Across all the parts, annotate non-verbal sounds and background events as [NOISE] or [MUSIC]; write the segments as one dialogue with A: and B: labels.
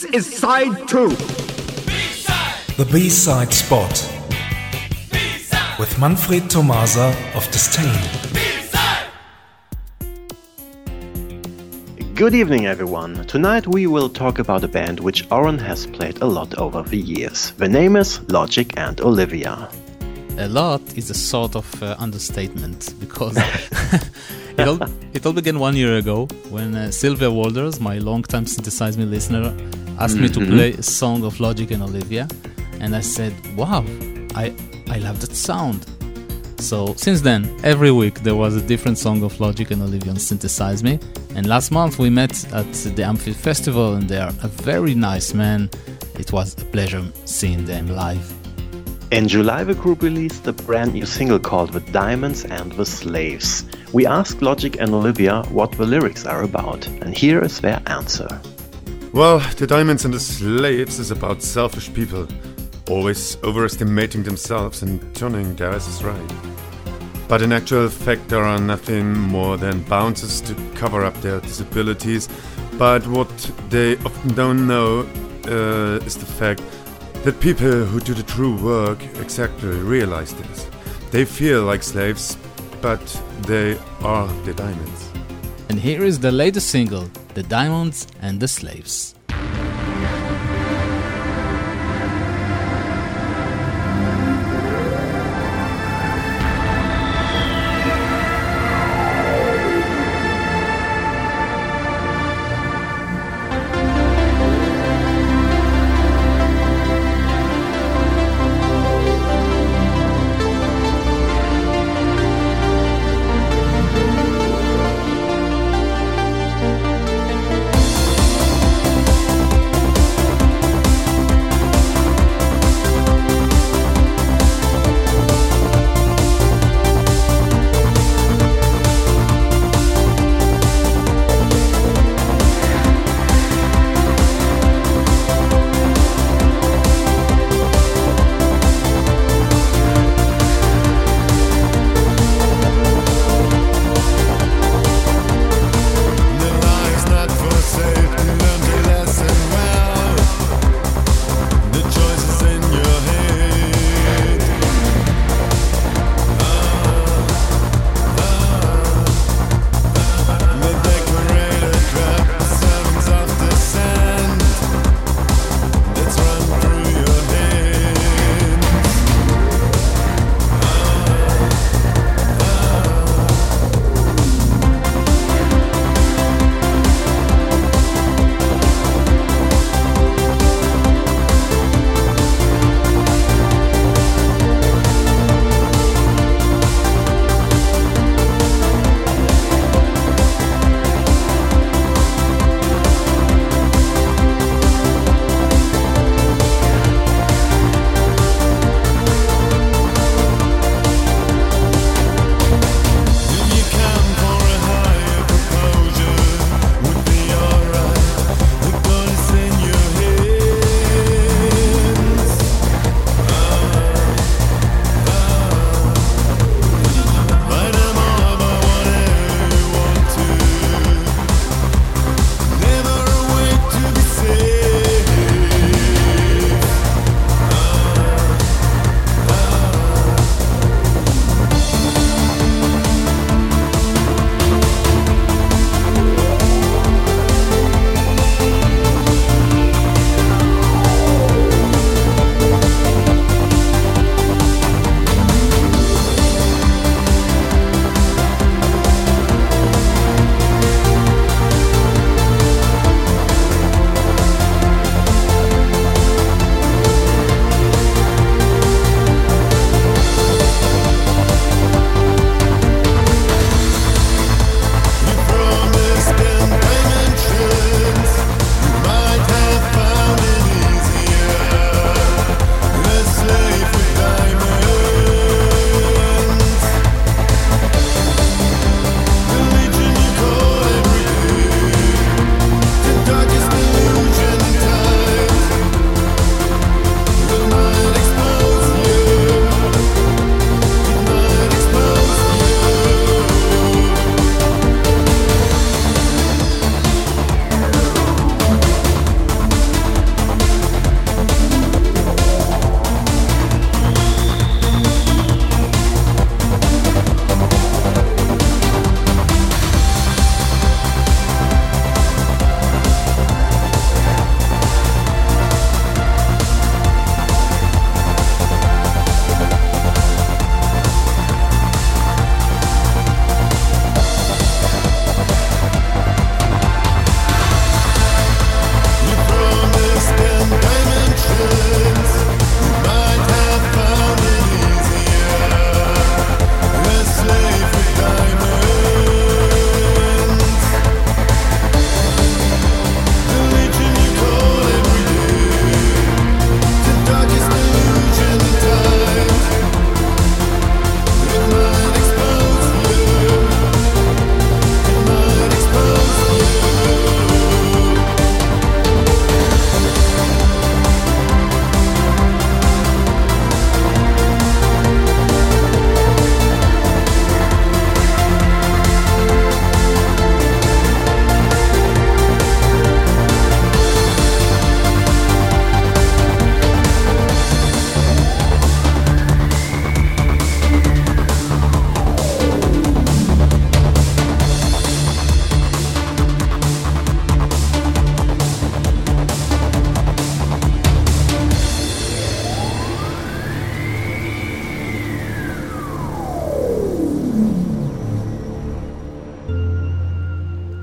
A: This is side two.
B: The B-side spot with Manfred Tomasa of Disdain.
C: Good evening, everyone. Tonight we will talk about a band which Oren has played a lot over the years. The name is Logic and Olivia.
D: A lot is a sort of uh, understatement [LAUGHS] because [LAUGHS] it, all, it all began one year ago when uh, Sylvia Walders, my longtime Synthesize Me listener, asked me to play a song of Logic and Olivia, and I said, "Wow, I I love that sound." So since then, every week there was a different song of Logic and Olivia on Synthesize Me. And last month we met at the Amphi Festival, and they are a very nice man. It was a pleasure seeing them live.
C: In July, the group released a brand new single called The Diamonds and the Slaves. We asked Logic and Olivia what the lyrics are about, and here is their answer.
E: Well, The Diamonds and the Slaves is about selfish people, always overestimating themselves and turning their asses right. But in actual fact, there are nothing more than bounces to cover up their disabilities. But what they often don't know uh, is the fact that people who do the true work exactly realize this. They feel like slaves, but they are the diamonds.
D: And here is the latest single, The Diamonds and the Slaves.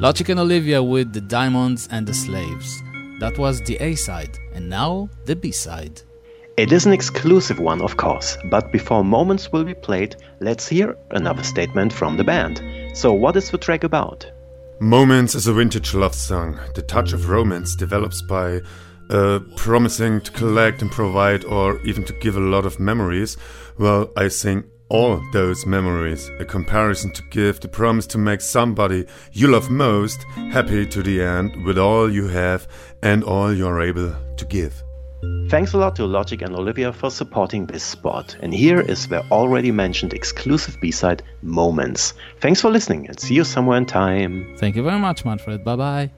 D: Logic and Olivia with The Diamonds and the Slaves. That was the A side, and now the B side.
C: It is an exclusive one, of course, but before Moments will be played, let's hear another statement from the band. So, what is the track about?
E: Moments is a vintage love song. The touch of romance develops by uh, promising to collect and provide, or even to give a lot of memories. Well, I sing all those memories, a comparison to give, the promise to make somebody you love most happy to the end with all you have and all you're able to give.
C: Thanks a lot to Logic and Olivia for supporting this spot. And here is the already mentioned exclusive B side, Moments. Thanks for listening and see you somewhere in time.
D: Thank you very much, Manfred. Bye bye.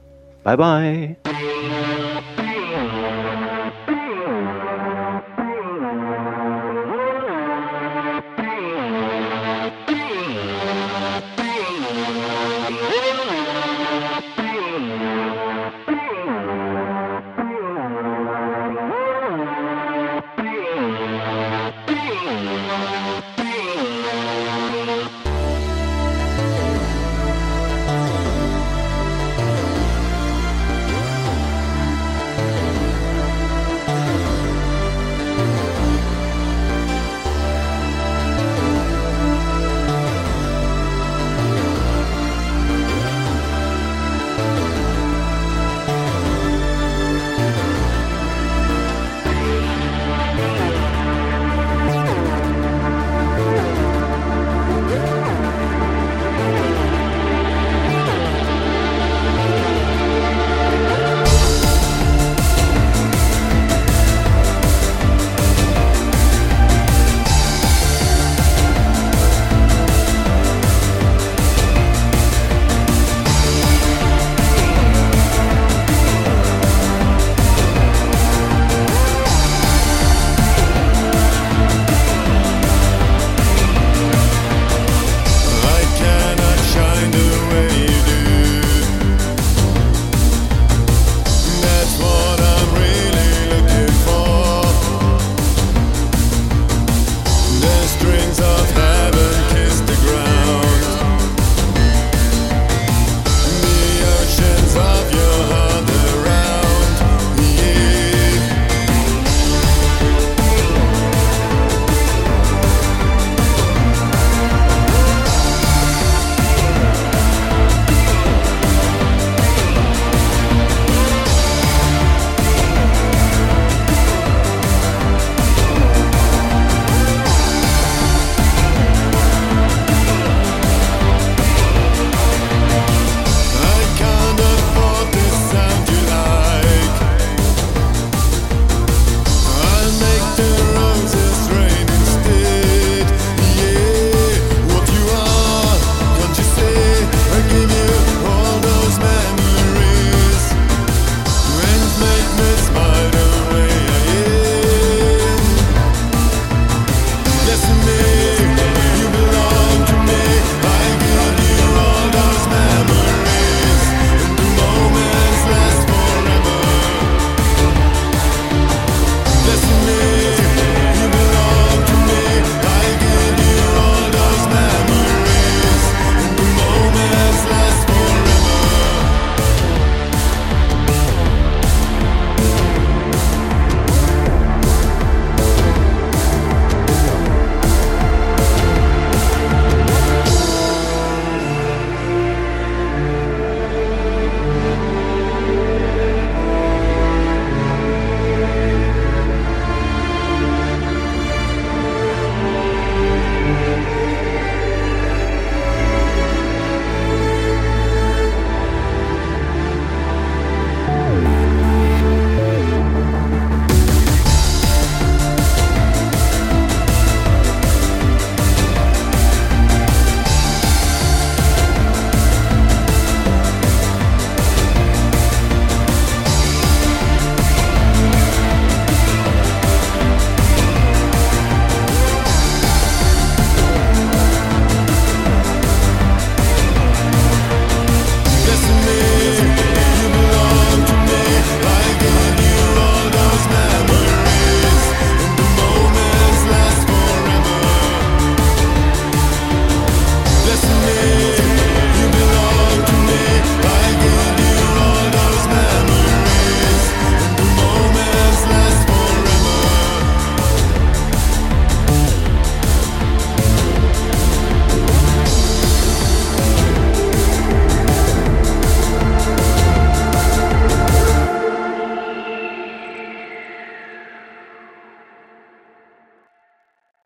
C: Bye bye.